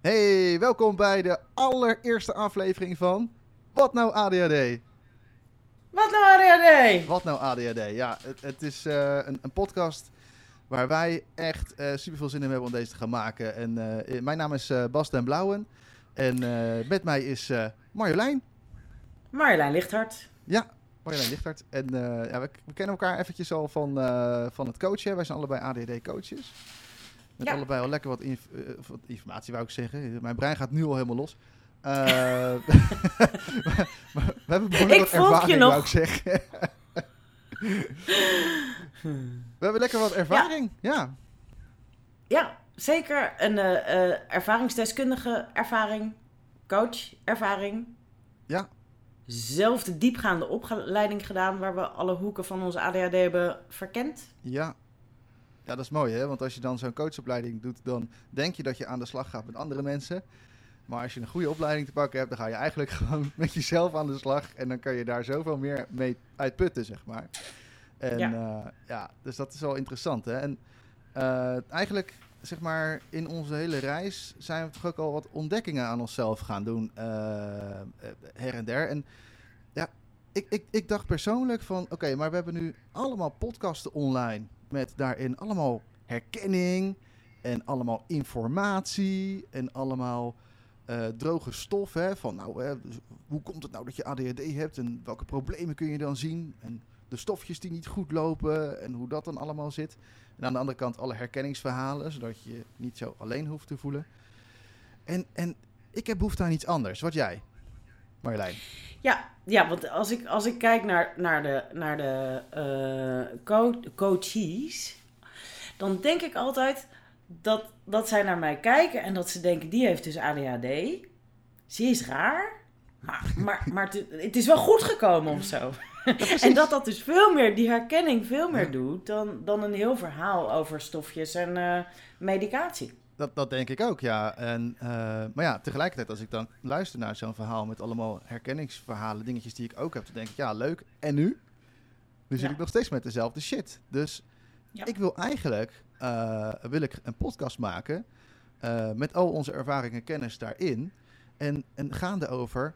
Hey, welkom bij de allereerste aflevering van Wat nou ADHD? Wat nou ADHD? Wat nou ADHD? Ja, het, het is uh, een, een, podcast waar wij echt uh, super veel zin in hebben om deze te gaan maken. En uh, mijn naam is Bas den Blauwen en met mij is Marjolein. Marjolein Lichthart. Ja, Marjolein Lichthart. En ja, we, we, kennen elkaar eventjes al van, van het coachen. Wij zijn allebei ADHD-coaches. Met ja. allebei al lekker wat, inf uh, wat, informatie, wou ik zeggen. Mijn brein gaat nu al helemaal los. Uh, we hebben behoorlijk wat ervaring, wou ik zeggen. we hebben lekker wat ervaring, ja. Ja, ja zeker. Een uh, ervaringsdeskundige ervaring, coach ervaring. Ja. Zelf de diepgaande opleiding gedaan waar we alle hoeken van onze ADHD hebben verkend. Ja, ja, dat is mooi, hè? Want als je dan zo'n coachopleiding doet, dan denk je dat je aan de slag gaat met andere mensen. Maar als je een goede opleiding te pakken hebt, dan ga je eigenlijk gewoon met jezelf aan de slag. En dan kan je daar zoveel meer mee uitputten, zeg maar. En ja, uh, ja dus dat is wel interessant, hè? En uh, eigenlijk, zeg maar, in onze hele reis zijn we toch ook al wat ontdekkingen aan onszelf gaan doen, uh, her en der. En ja, ik, ik, ik dacht persoonlijk van, oké, maar we hebben nu allemaal podcasten online met daarin allemaal herkenning en allemaal informatie en allemaal uh, droge stof. Hè, van nou, hè, hoe komt het nou dat je ADHD hebt en welke problemen kun je dan zien? En de stofjes die niet goed lopen en hoe dat dan allemaal zit. En aan de andere kant alle herkenningsverhalen, zodat je je niet zo alleen hoeft te voelen. En, en ik heb behoefte aan iets anders. Wat jij, Marjolein? Ja, ja, want als ik, als ik kijk naar, naar de, naar de uh, coaches, dan denk ik altijd dat, dat zij naar mij kijken en dat ze denken, die heeft dus ADHD. Ze is raar, maar, maar, maar het, is wel goed gekomen of zo. en dat dat dus veel meer, die herkenning veel meer doet dan, dan een heel verhaal over stofjes en uh, medicatie. Dat, dat denk ik ook, ja. En, uh, maar ja, tegelijkertijd als ik dan luister naar zo'n verhaal met allemaal herkenningsverhalen, dingetjes die ik ook heb, dan denk ik, ja, leuk. En nu? Nu zit ik nog steeds met dezelfde shit. Dus ja. ik wil eigenlijk, uh, wil ik een podcast maken uh, met al onze ervaringen en kennis daarin. En, en gaande over,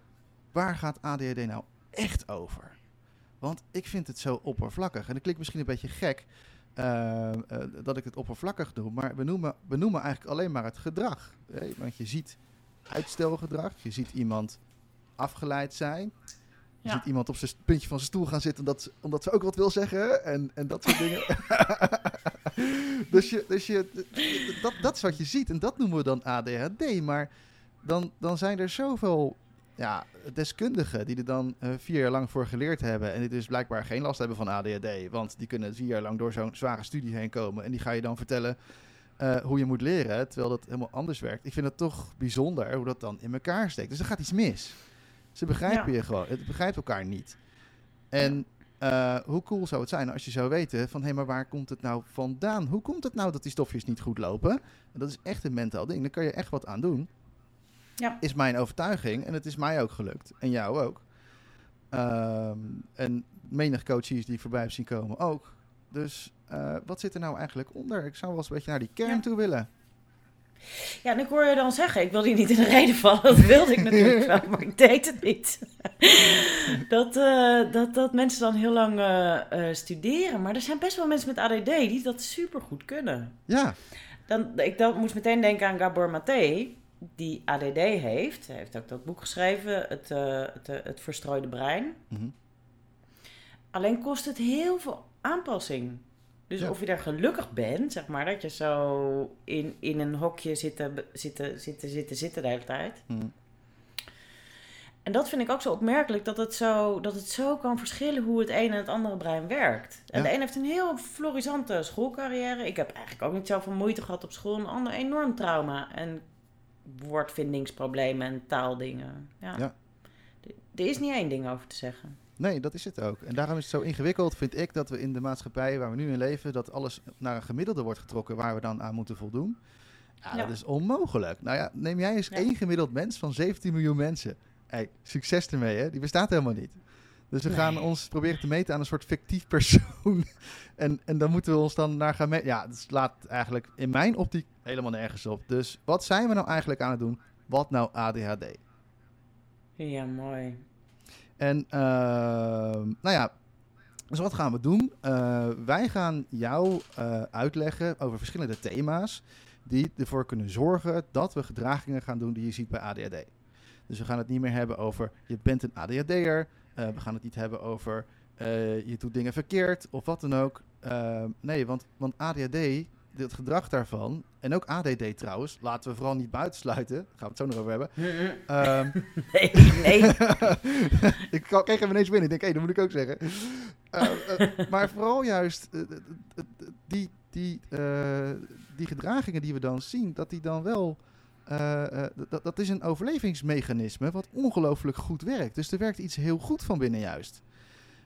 waar gaat ADHD nou echt over? Want ik vind het zo oppervlakkig. En dat klinkt misschien een beetje gek, uh, uh, dat ik het oppervlakkig doe. Maar we noemen, we noemen eigenlijk alleen maar het gedrag. Hè? Want je ziet uitstelgedrag, je ziet iemand afgeleid zijn. Je ja. ziet iemand op zijn puntje van zijn stoel gaan zitten omdat, omdat ze ook wat wil zeggen en, en dat soort dingen. dus je, dus je, dat, dat is wat je ziet en dat noemen we dan ADHD. Maar dan, dan zijn er zoveel ja, deskundigen die er dan uh, vier jaar lang voor geleerd hebben en die dus blijkbaar geen last hebben van ADHD, want die kunnen vier jaar lang door zo'n zware studie heen komen en die ga je dan vertellen uh, hoe je moet leren, terwijl dat helemaal anders werkt. Ik vind het toch bijzonder hoe dat dan in elkaar steekt. Dus er gaat iets mis. Ze begrijpen ja. je gewoon, het begrijpt elkaar niet. En uh, hoe cool zou het zijn als je zou weten van hé, hey, maar waar komt het nou vandaan? Hoe komt het nou dat die stofjes niet goed lopen? En dat is echt een mentaal ding. Daar kan je echt wat aan doen. Ja. Is mijn overtuiging. En het is mij ook gelukt. En jou ook. Um, en menig coaches die ik voorbij heb zien komen ook. Dus uh, wat zit er nou eigenlijk onder? Ik zou wel eens een beetje naar die kern ja. toe willen. Ja, en ik hoor je dan zeggen, ik wil die niet in de reden vallen. Dat wilde ik natuurlijk wel, maar ik deed het niet. dat, uh, dat, dat mensen dan heel lang uh, uh, studeren. Maar er zijn best wel mensen met ADD die dat super goed kunnen. Ja. Dan, ik dan, moest meteen denken aan Gabor Maté die ADD heeft. Hij heeft ook dat boek geschreven, Het, uh, het, uh, het Verstrooide Brein. Mm -hmm. Alleen kost het heel veel aanpassing. Dus ja. of je daar gelukkig bent, zeg maar, dat je zo in, in een hokje zitten, zitten, zitten, zitten, zitten de hele tijd. Mm. En dat vind ik ook zo opmerkelijk, dat het zo, dat het zo kan verschillen hoe het ene en het andere brein werkt. En ja. de een heeft een heel florisante schoolcarrière. Ik heb eigenlijk ook niet zoveel moeite gehad op school. Een ander enorm trauma. En woordvindingsproblemen en taaldingen. Ja. ja. Er is niet één ding over te zeggen. Nee, dat is het ook. En daarom is het zo ingewikkeld, vind ik, dat we in de maatschappij waar we nu in leven, dat alles naar een gemiddelde wordt getrokken waar we dan aan moeten voldoen. Ja, ja. dat is onmogelijk. Nou ja, neem jij eens één gemiddeld mens van 17 miljoen mensen. Hey, succes ermee, hè? Die bestaat helemaal niet. Dus we Nee. gaan ons proberen te meten aan een soort fictief persoon. en, en dan moeten we ons dan naar gaan meten. Ja, dat slaat eigenlijk in mijn optiek helemaal nergens op. Dus wat zijn we nou eigenlijk aan het doen? Wat nou ADHD? Ja, mooi. En ehm, nou ja, dus wat gaan we doen? Eh, wij gaan jou eh, uitleggen over verschillende thema's die ervoor kunnen zorgen dat we gedragingen gaan doen die je ziet bij ADHD. Dus we gaan het niet meer hebben over je bent een ADHD'er. Eh, we gaan het niet hebben over eh, je doet dingen verkeerd of wat dan ook. Eh, nee, want, want ADHD, het gedrag daarvan, en ook ADD trouwens, laten we vooral niet buitensluiten, daar gaan we het zo nog over hebben. Ehm, Nee, nee. ik kreeg hem ineens binnen. Ik denk, hé, dat moet ik ook zeggen. Eh, eh, maar vooral juist die, die, die gedragingen die we dan zien, dat die dan wel... eh, eh, dat, dat is een overlevingsmechanisme wat ongelooflijk goed werkt. Dus er werkt iets heel goed van binnen juist.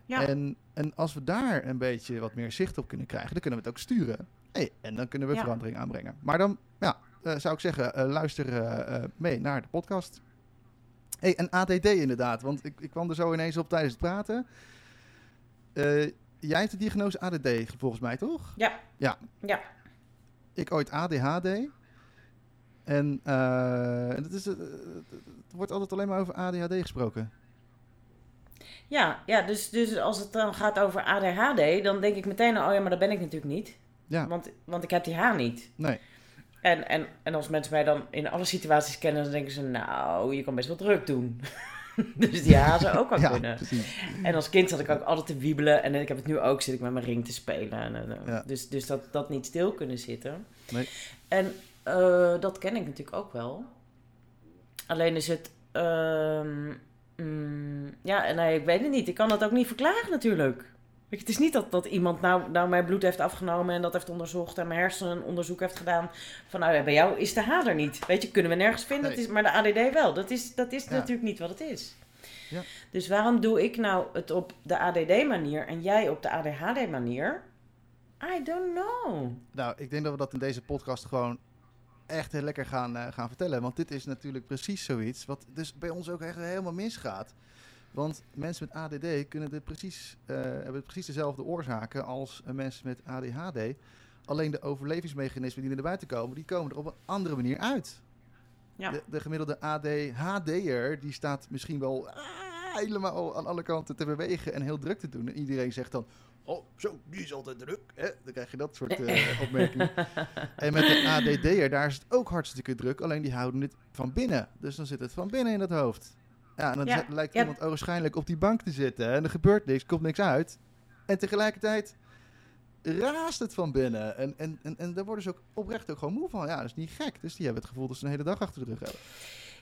Ja. En, en als we daar een beetje wat meer zicht op kunnen krijgen, dan kunnen we het ook sturen. Hey, en dan kunnen we Ja. verandering aanbrengen. Maar dan ja, eh, zou ik zeggen, eh, luister mee naar de podcast. Hey, en ADD inderdaad, want ik, ik kwam er zo ineens op tijdens het praten. Jij hebt de diagnose ADD volgens mij, toch? Ja. Ja. Ja. Ik ooit ADHD. En eh, het, is, eh, het wordt altijd alleen maar over ADHD gesproken. Ja, ja dus, dus als het dan gaat over ADHD, dan denk ik meteen, oh ja, maar dat ben ik natuurlijk niet. Ja, Want, want ik heb die H niet. nee. En, en, en als mensen mij dan in alle situaties kennen, dan denken ze, nou, je kan best wel druk doen. dus die H zou ook wel Ja, kunnen. precies. En als kind zat ik ook altijd te wiebelen. En ik heb het nu ook, zit ik met mijn ring te spelen. En, en, Ja. Dus, dus dat, dat niet stil kunnen zitten. Nee. En eh, dat ken ik natuurlijk ook wel. Alleen is het... ehm, mm, ja, en nee, ik weet het niet. Ik kan dat ook niet verklaren natuurlijk. Weet je, het is niet dat, dat iemand nou, nou mijn bloed heeft afgenomen en dat heeft onderzocht en mijn hersenen een onderzoek heeft gedaan. Van nou bij jou is de H er niet. Weet je, kunnen we nergens vinden, Nee. is, maar de ADD wel. Dat is, dat is Ja. natuurlijk niet wat het is. Ja. Dus waarom doe ik nou het op de ADD-manier en jij op de ADHD-manier? I don't know. Nou, ik denk dat we dat in deze podcast gewoon echt heel lekker gaan, eh, gaan vertellen. Want dit is natuurlijk precies zoiets wat dus bij ons ook echt helemaal misgaat. Want mensen met ADD kunnen de precies, eh, hebben precies dezelfde oorzaken als mensen met ADHD. Alleen de overlevingsmechanismen die er naar buiten komen, die komen er op een andere manier uit. Ja. De, de gemiddelde ADHD'er, die staat misschien wel ah, helemaal aan alle kanten te bewegen en heel druk te doen. En iedereen zegt dan, oh zo, die is altijd druk. Hè? Dan krijg je dat soort eh, opmerkingen. En met de ADD'er, daar is het ook hartstikke druk. Alleen die houden het van binnen. Dus dan zit het van binnen in het hoofd. Ja, en dan Ja, lijkt ja. iemand waarschijnlijk op die bank te zitten. En er gebeurt niks, komt niks uit. En tegelijkertijd raast het van binnen. En, en, en, en daar worden ze ook oprecht ook gewoon moe van. Ja, dat is niet gek. Dus die hebben het gevoel dat ze een hele dag achter de rug hebben.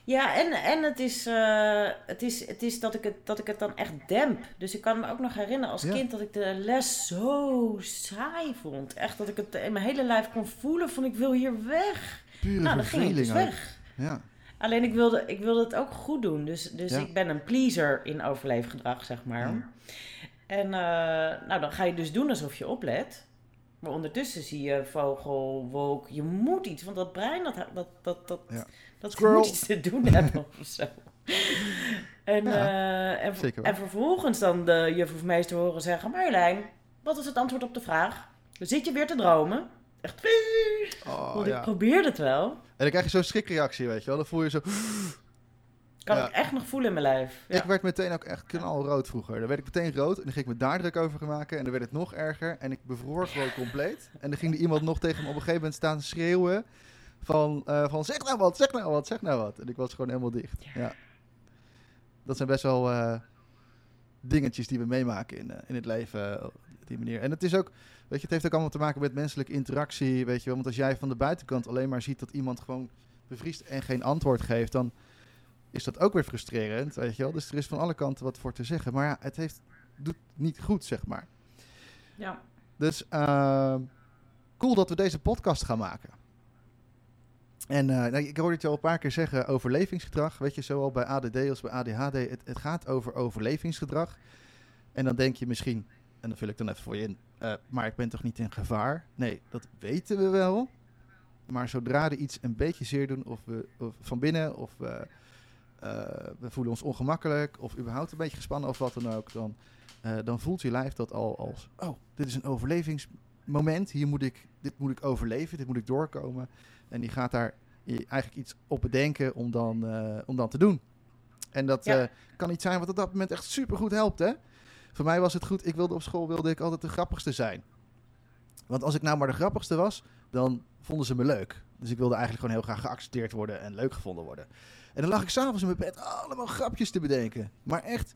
Ja, en, en het, is, eh, het, is, het is dat ik het, dat ik het dan echt demp. Dus ik kan me ook nog herinneren als Ja. kind dat ik de les zo saai vond. Echt dat ik het in mijn hele lijf kon voelen van ik wil hier weg. Pure nou, dan ging ik dus weg. Ja, Alleen ik wilde, ik wilde het ook goed doen. Dus, dus Ja. ik ben een pleaser in overleefgedrag, zeg maar. Ja. En eh, nou, dan ga je dus doen alsof je oplet. Maar ondertussen zie je vogel, wolk. Je moet iets, want dat brein, dat, dat, dat, dat, Ja. Dat Squirrel. moet iets te doen hebben of zo. En, Ja, eh, en, en vervolgens dan de juf of meester horen zeggen... Marjolein, wat is het antwoord op de vraag? Zit je weer te dromen? Echt, oh, want ja. ik probeer het wel. En dan krijg je zo'n schrikreactie, weet je wel. Dan voel je zo... Kan Ja. ik echt nog voelen in mijn lijf. Ik werd meteen ook echt knalrood vroeger. Dan werd ik meteen rood en dan ging ik me daar druk over gaan maken. En dan werd het nog erger en ik bevroor gewoon compleet. En dan ging er iemand nog tegen me op een gegeven moment staan schreeuwen. Van, eh, van zeg nou wat, zeg nou wat, zeg nou wat. En ik was gewoon helemaal dicht. Ja. Ja. Dat zijn best wel eh, dingetjes die we meemaken in, eh, in het leven op die manier. En het is ook, weet je, het heeft ook allemaal te maken met menselijke interactie, weet je wel. Want als jij van de buitenkant alleen maar ziet dat iemand gewoon bevriest en geen antwoord geeft, dan is dat ook weer frustrerend, weet je wel. Dus er is van alle kanten wat voor te zeggen. Maar ja, het heeft, doet niet goed, zeg maar. Ja. Dus cool dat we deze podcast gaan maken. En eh, nou, ik hoorde het al een paar keer zeggen, overlevingsgedrag. Weet je, zowel bij ADD als bij ADHD. Het, het gaat over overlevingsgedrag. En dan denk je misschien, en dat vul ik dan even voor je in, eh, maar ik ben toch niet in gevaar? Nee, dat weten we wel. Maar zodra er iets een beetje zeer doen, of we of van binnen, of we we voelen ons ongemakkelijk of überhaupt een beetje gespannen of wat dan ook, dan, eh, dan voelt je lijf dat al als, oh, dit is een overlevingsmoment, hier moet ik, dit moet ik overleven, dit moet ik doorkomen. En die gaat daar eigenlijk iets op bedenken om dan, eh, om dan te doen. En dat Ja. eh, kan iets zijn wat op dat moment echt super goed helpt, hè? Voor mij was het goed, ik wilde op school wilde ik altijd de grappigste zijn. Want als ik nou maar de grappigste was, dan vonden ze me leuk. Dus ik wilde eigenlijk gewoon heel graag geaccepteerd worden en leuk gevonden worden. En dan lag ik s'avonds in mijn bed allemaal grapjes te bedenken. Maar echt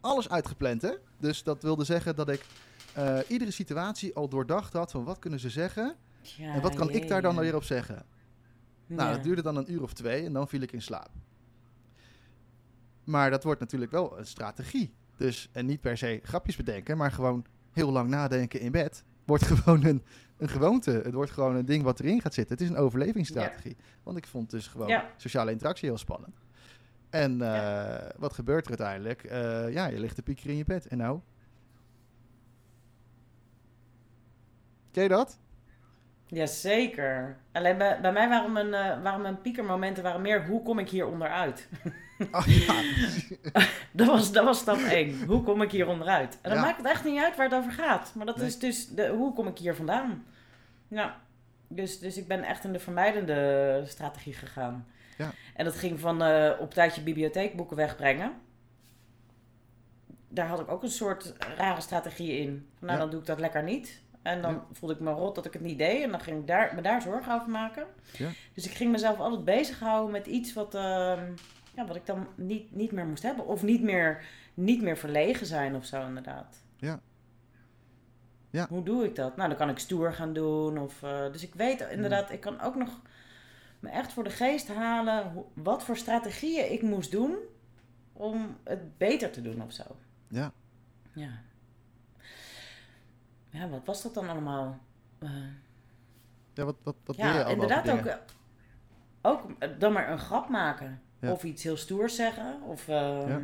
alles uitgepland, hè? Dus dat wilde zeggen dat ik eh, iedere situatie al doordacht had van wat kunnen ze zeggen Ja, en wat kan ik daar dan weer op zeggen. Nou, dat duurde dan een uur of twee en dan viel ik in slaap. Maar dat wordt natuurlijk wel een strategie. Dus, en niet per se grapjes bedenken, maar gewoon heel lang nadenken in bed. Wordt gewoon een, een gewoonte. Het wordt gewoon een ding wat erin gaat zitten. Het is een overlevingsstrategie. Want ik vond dus gewoon Ja. sociale interactie heel spannend. En eh, wat gebeurt er uiteindelijk? Eh, ja, je ligt te piekeren in je bed. En nou? Ken je dat? Jazeker. Alleen bij, bij mij waren mijn, eh, waren mijn piekermomenten waren meer hoe kom ik hier onderuit. Oh, ja. Dat was, dat was stap 1. Hoe kom ik hier onderuit? En dan Ja. maakt het echt niet uit waar het over gaat. Maar dat Nee. is dus de, hoe kom ik hier vandaan? Ja. Dus, dus ik ben echt in de vermijdende strategie gegaan. Ja. En dat ging van eh, op tijdje bibliotheekboeken wegbrengen. Daar had ik ook een soort rare strategie in. Nou, Ja. dan doe ik dat lekker niet. En dan Ja. voelde ik me rot dat ik het niet deed. En dan ging ik daar, me daar zorgen over maken. Ja. Dus ik ging mezelf altijd bezighouden met iets wat, ehm, ja, wat ik dan niet, niet meer moest hebben. Of niet meer, niet meer verlegen zijn of zo, inderdaad. Ja. Ja. Hoe doe ik dat? Nou, dan kan ik stoer gaan doen. Of, eh, dus ik weet inderdaad, ik kan ook nog me echt voor de geest halen wat voor strategieën ik moest doen om het beter te doen of zo. ja. Ja. Ja, wat was dat dan allemaal? Eh, ja, wat, wat, wat je ja, allemaal inderdaad voor ook, ook eh, dan maar een grap maken. Ja. Of iets heel stoers zeggen. Of ehm, Ja.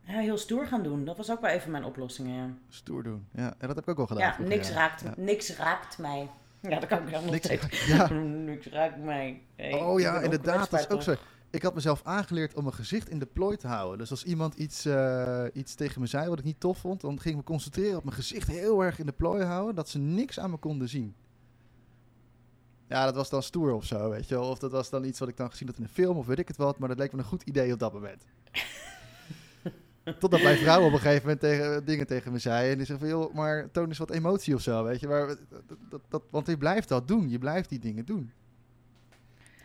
ja. heel stoer gaan doen. Dat was ook wel even mijn oplossingen, ja. Stoer doen. Ja, en dat heb ik ook al gedaan. Ja, vroeger, niks, raakt, niks raakt mij. Ja, dat kan ik helemaal nog Niks steeds. Ja. niks raakt mij. Hey, Oh ja, inderdaad. Dat is ook zo. Ik had mezelf aangeleerd om mijn gezicht in de plooi te houden. Dus als iemand iets, eh, iets tegen me zei wat ik niet tof vond, dan ging ik me concentreren op mijn gezicht heel erg in de plooi houden, dat ze niks aan me konden zien. Ja, dat was dan stoer of zo, weet je wel. Of dat was dan iets wat ik dan gezien had in een film of weet ik het wat, maar dat leek me een goed idee op dat moment. Totdat mijn vrouw op een gegeven moment tegen, dingen tegen me zei. En die zei van, joh, maar toon eens wat emotie of zo, weet je. Maar, dat, dat, dat, want je blijft dat doen. Je blijft die dingen doen.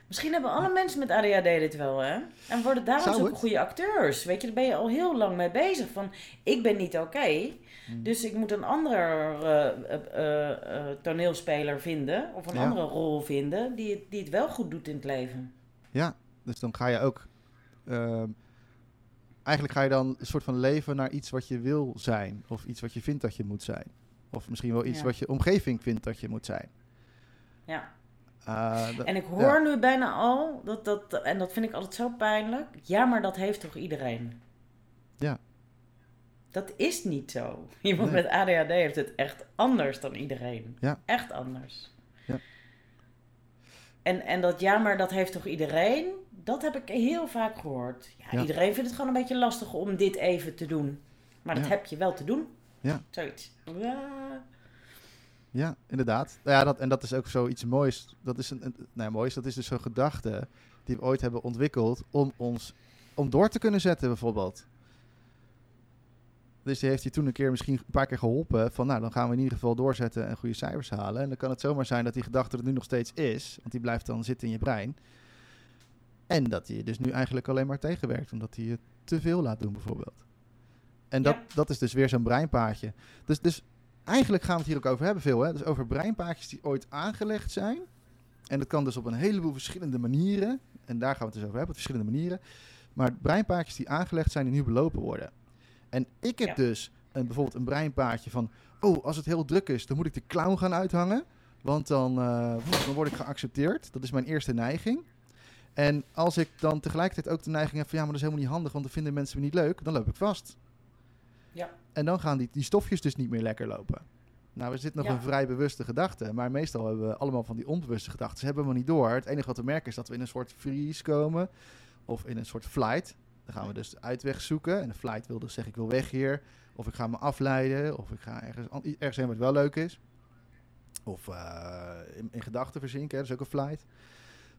Misschien hebben alle mensen met ADHD dit wel, hè? En worden daarom Zou zulke het? goede acteurs. Weet je, daar ben je al heel lang mee bezig. Van, ik ben niet oké, Hmm. dus ik moet een andere eh, eh, eh, toneelspeler vinden. Of een Ja. andere rol vinden die het, die het wel goed doet in het leven. Ja, dus dan ga je ook. ehm, eigenlijk ga je dan een soort van leven naar iets wat je wil zijn. Of iets wat je vindt dat je moet zijn. Of misschien wel iets Ja. wat je omgeving vindt dat je moet zijn. Ja. Dat- En ik hoor ja. nu bijna al, dat, dat, en dat vind ik altijd zo pijnlijk. Ja, maar dat heeft toch iedereen? Ja. Dat is niet zo. Iemand Nee. met ADHD heeft het echt anders dan iedereen. Ja. Echt anders. Ja. En, en dat ja, maar dat heeft toch iedereen? Dat heb ik heel vaak gehoord. Ja, Ja. Iedereen vindt het gewoon een beetje lastig om dit even te doen. Maar dat heb je wel te doen. Ja. Zoiets. Ja. Ja, inderdaad. Nou Ja, dat, en dat is ook zoiets moois. Dat is een, een nou, moois. Dat is dus zo'n gedachte die we ooit hebben ontwikkeld om ons om door te kunnen zetten, bijvoorbeeld. Dus die heeft je toen een keer misschien een paar keer geholpen. Van nou, dan gaan we in ieder geval doorzetten en goede cijfers halen. En dan kan het zomaar zijn dat die gedachte er nu nog steeds is. Want die blijft dan zitten in je brein. En dat die je dus nu eigenlijk alleen maar tegenwerkt. Omdat hij je te veel laat doen, bijvoorbeeld. En dat, Ja. dat is dus weer zo'n breinpaadje. Dus, dus eigenlijk gaan we het hier ook over hebben veel. Hè? Dus over breinpaadjes die ooit aangelegd zijn. En dat kan dus op een heleboel verschillende manieren. En daar gaan we het dus over hebben, op verschillende manieren. Maar breinpaadjes die aangelegd zijn en nu belopen worden. En ik heb Ja. dus een, bijvoorbeeld een breinpaadje van... Oh, als het heel druk is, dan moet ik de clown gaan uithangen. Want dan, eh, dan word ik geaccepteerd. Dat is mijn eerste neiging. En als ik dan tegelijkertijd ook de neiging heb van... Ja, maar dat is helemaal niet handig, want dan vinden mensen me niet leuk. Dan loop ik vast. Ja. En dan gaan die, die stofjes dus niet meer lekker lopen. Nou, er zit nog Ja. een vrij bewuste gedachte. Maar meestal hebben we allemaal van die onbewuste gedachten. Ze hebben we niet door. Het enige wat we merken is dat we in een soort freeze komen. of in een soort flight. Dan gaan we dus de uitweg zoeken. En de flight wil dus zeggen, ik wil weg hier. Of ik ga me afleiden. Of ik ga ergens, ergens heen wat wel leuk is. Of eh, in, in gedachten verzinken, dat is ook een flight.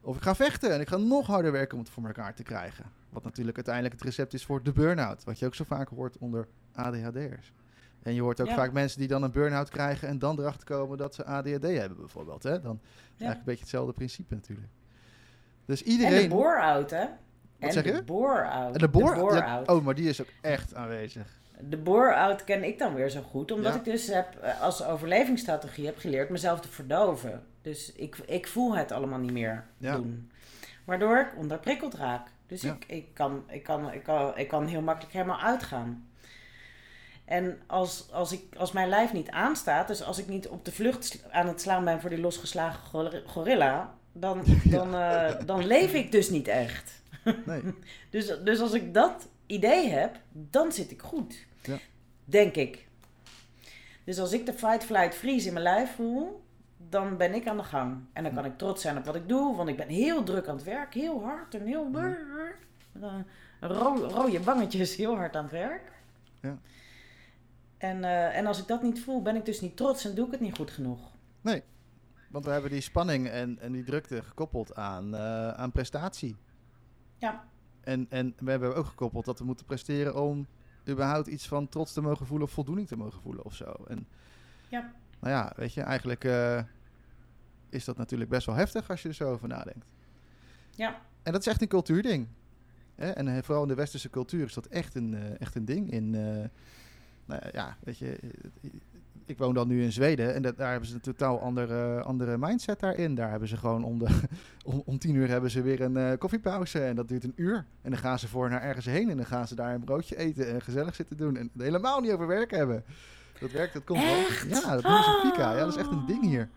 Of ik ga vechten en ik ga nog harder werken om het voor elkaar te krijgen. Wat natuurlijk uiteindelijk het recept is voor de burn-out. Wat je ook zo vaak hoort onder ADHD'ers. En je hoort ook Ja. vaak mensen die dan een burn-out krijgen en dan erachter komen dat ze ADHD hebben bijvoorbeeld. Hè? Dan Ja. eigenlijk een beetje hetzelfde principe natuurlijk. Dus En de iedereen... bore-out, hè? en zeg je? de. En de boor, De ja, oh, maar die is ook echt aanwezig. De bore-out ken ik dan weer zo goed, omdat ik dus heb, eh, als overlevingsstrategie heb geleerd mezelf te verdoven. Dus ik, ik voel het allemaal niet meer Ja. doen. Waardoor ik onderprikkeld raak. Dus ik, ik, kan, ik, kan, ik, kan, ik kan heel makkelijk helemaal uitgaan. En als, als, ik, als mijn lijf niet aanstaat, dus als ik niet op de vlucht aan het slaan ben voor die losgeslagen gor- gorilla, dan, dan, eh, dan leef ik dus niet echt. Nee. Dus, dus als ik dat idee heb, dan zit ik goed. Ja. Denk ik. Dus als ik de fight, flight, freeze in mijn lijf voel, dan ben ik aan de gang. En dan kan ik trots zijn op wat ik doe, want ik ben heel druk aan het werk, heel hard en heel... Ro- rode wangetjes, heel hard aan het werk. Ja. En, eh, en als ik dat niet voel, ben ik dus niet trots en doe ik het niet goed genoeg. Want we hebben die spanning en, en die drukte gekoppeld aan, eh, aan prestatie. Ja. En, en we hebben ook gekoppeld dat we moeten presteren om überhaupt iets van trots te mogen voelen of voldoening te mogen voelen of zo. En Ja. nou ja, weet je, eigenlijk eh, is dat natuurlijk best wel heftig als je er zo over nadenkt. Ja. En dat is echt een cultuurding. Hè? En vooral in de westerse cultuur is dat echt een, echt een ding. In, nou ja, weet je, ik woon dan nu in Zweden en dat, daar hebben ze een totaal andere, andere mindset daarin. Daar hebben ze gewoon om, de, om, om tien uur hebben ze weer een eh, koffiepauze en dat duurt een uur. En dan gaan ze voor naar ergens heen en dan gaan ze daar een broodje eten en gezellig zitten doen. En helemaal niet over werk hebben. Dat werkt, dat komt wel. Echt? Ja, dat noemen ze fika. Ja, dat is echt een ding hier.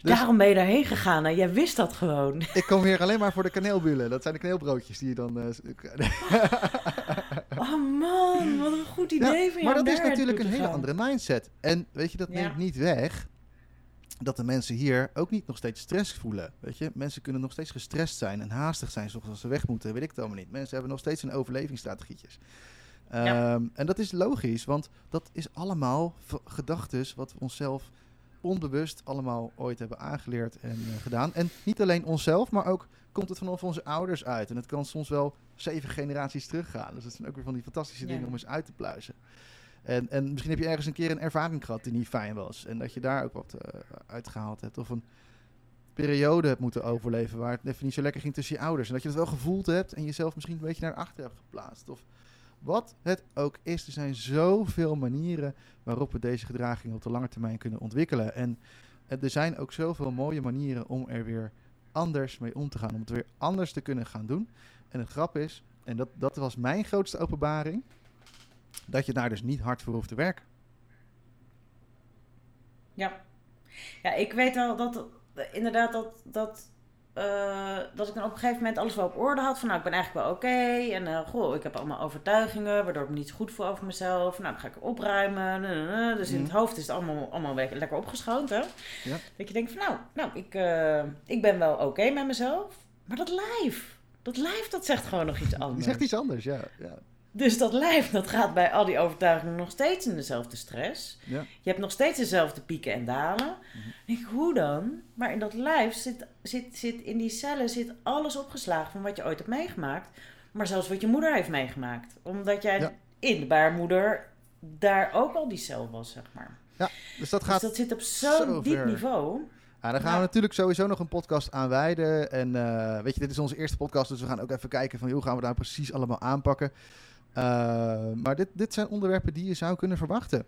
Dus- Daarom ben je daarheen gegaan en jij wist dat gewoon. Ik kom hier alleen maar voor de kaneelbullen. Dat zijn de kaneelbroodjes die je dan... eh, Oh man, wat een goed idee Ja, van jou maar dat is natuurlijk een hele gaan. andere mindset. En weet je, dat Ja. neemt niet weg dat de mensen hier ook niet nog steeds stress voelen. Weet je, mensen kunnen nog steeds gestrest zijn en haastig zijn, zoals als ze weg moeten, weet ik het allemaal niet. Mensen hebben nog steeds een overlevingsstrategietjes. Ja. Ehm, en dat is logisch, want dat is allemaal gedachten wat we onszelf onbewust allemaal ooit hebben aangeleerd en eh, gedaan. En niet alleen onszelf, maar ook komt het vanaf onze ouders uit. En het kan soms wel zeven generaties teruggaan. Dus dat zijn ook weer van die fantastische Ja. dingen om eens uit te pluizen. En, en misschien heb je ergens een keer een ervaring gehad die niet fijn was. En dat je daar ook wat eh, uitgehaald hebt. Of een periode hebt moeten overleven waar het even niet zo lekker ging tussen je ouders. En dat je het wel gevoeld hebt en jezelf misschien een beetje naar achter hebt geplaatst. Of wat het ook is. Er zijn zoveel manieren waarop we deze gedragingen op de lange termijn kunnen ontwikkelen. En eh, er zijn ook zoveel mooie manieren om er weer anders mee om te gaan. Om het weer anders te kunnen gaan doen. En het grap is, en dat, dat was mijn grootste openbaring, dat je daar dus niet hard voor hoeft te werken. Ja. ja, ik weet wel dat inderdaad dat, dat, eh, dat ik dan op een gegeven moment alles wel op orde had. Van nou, ik ben eigenlijk wel oké. En eh, goh, ik heb allemaal overtuigingen waardoor ik me niet zo goed voel over mezelf. Nou, dan ga ik opruimen. Dus in het Mhm. hoofd is het allemaal, allemaal lekker opgeschoond. Hè? Ja. Dat je denkt van nou, nou ik, eh, ik ben wel oké met mezelf. Maar dat lijf, dat lijf dat zegt gewoon nog iets anders. zegt iets anders, ja. ja. Dus dat lijf, dat gaat bij al die overtuigingen nog steeds in dezelfde stress. ja. Je hebt nog steeds dezelfde pieken en dalen. Mhm. Dan denk ik, hoe dan? Maar in dat lijf zit, zit, zit, in die cellen zit alles opgeslagen van wat je ooit hebt meegemaakt. Maar zelfs wat je moeder heeft meegemaakt. Omdat jij Ja. in de baarmoeder daar ook al die cel was, zeg maar. Dus dat Dus gaat dat zit op zo'n zo diep ver. niveau. Ja, daar gaan Ja. we natuurlijk sowieso nog een podcast aan wijden. En eh, weet je, dit is onze eerste podcast, dus we gaan ook even kijken van hoe gaan we daar precies allemaal aanpakken. Uh, maar dit, dit zijn onderwerpen die je zou kunnen verwachten.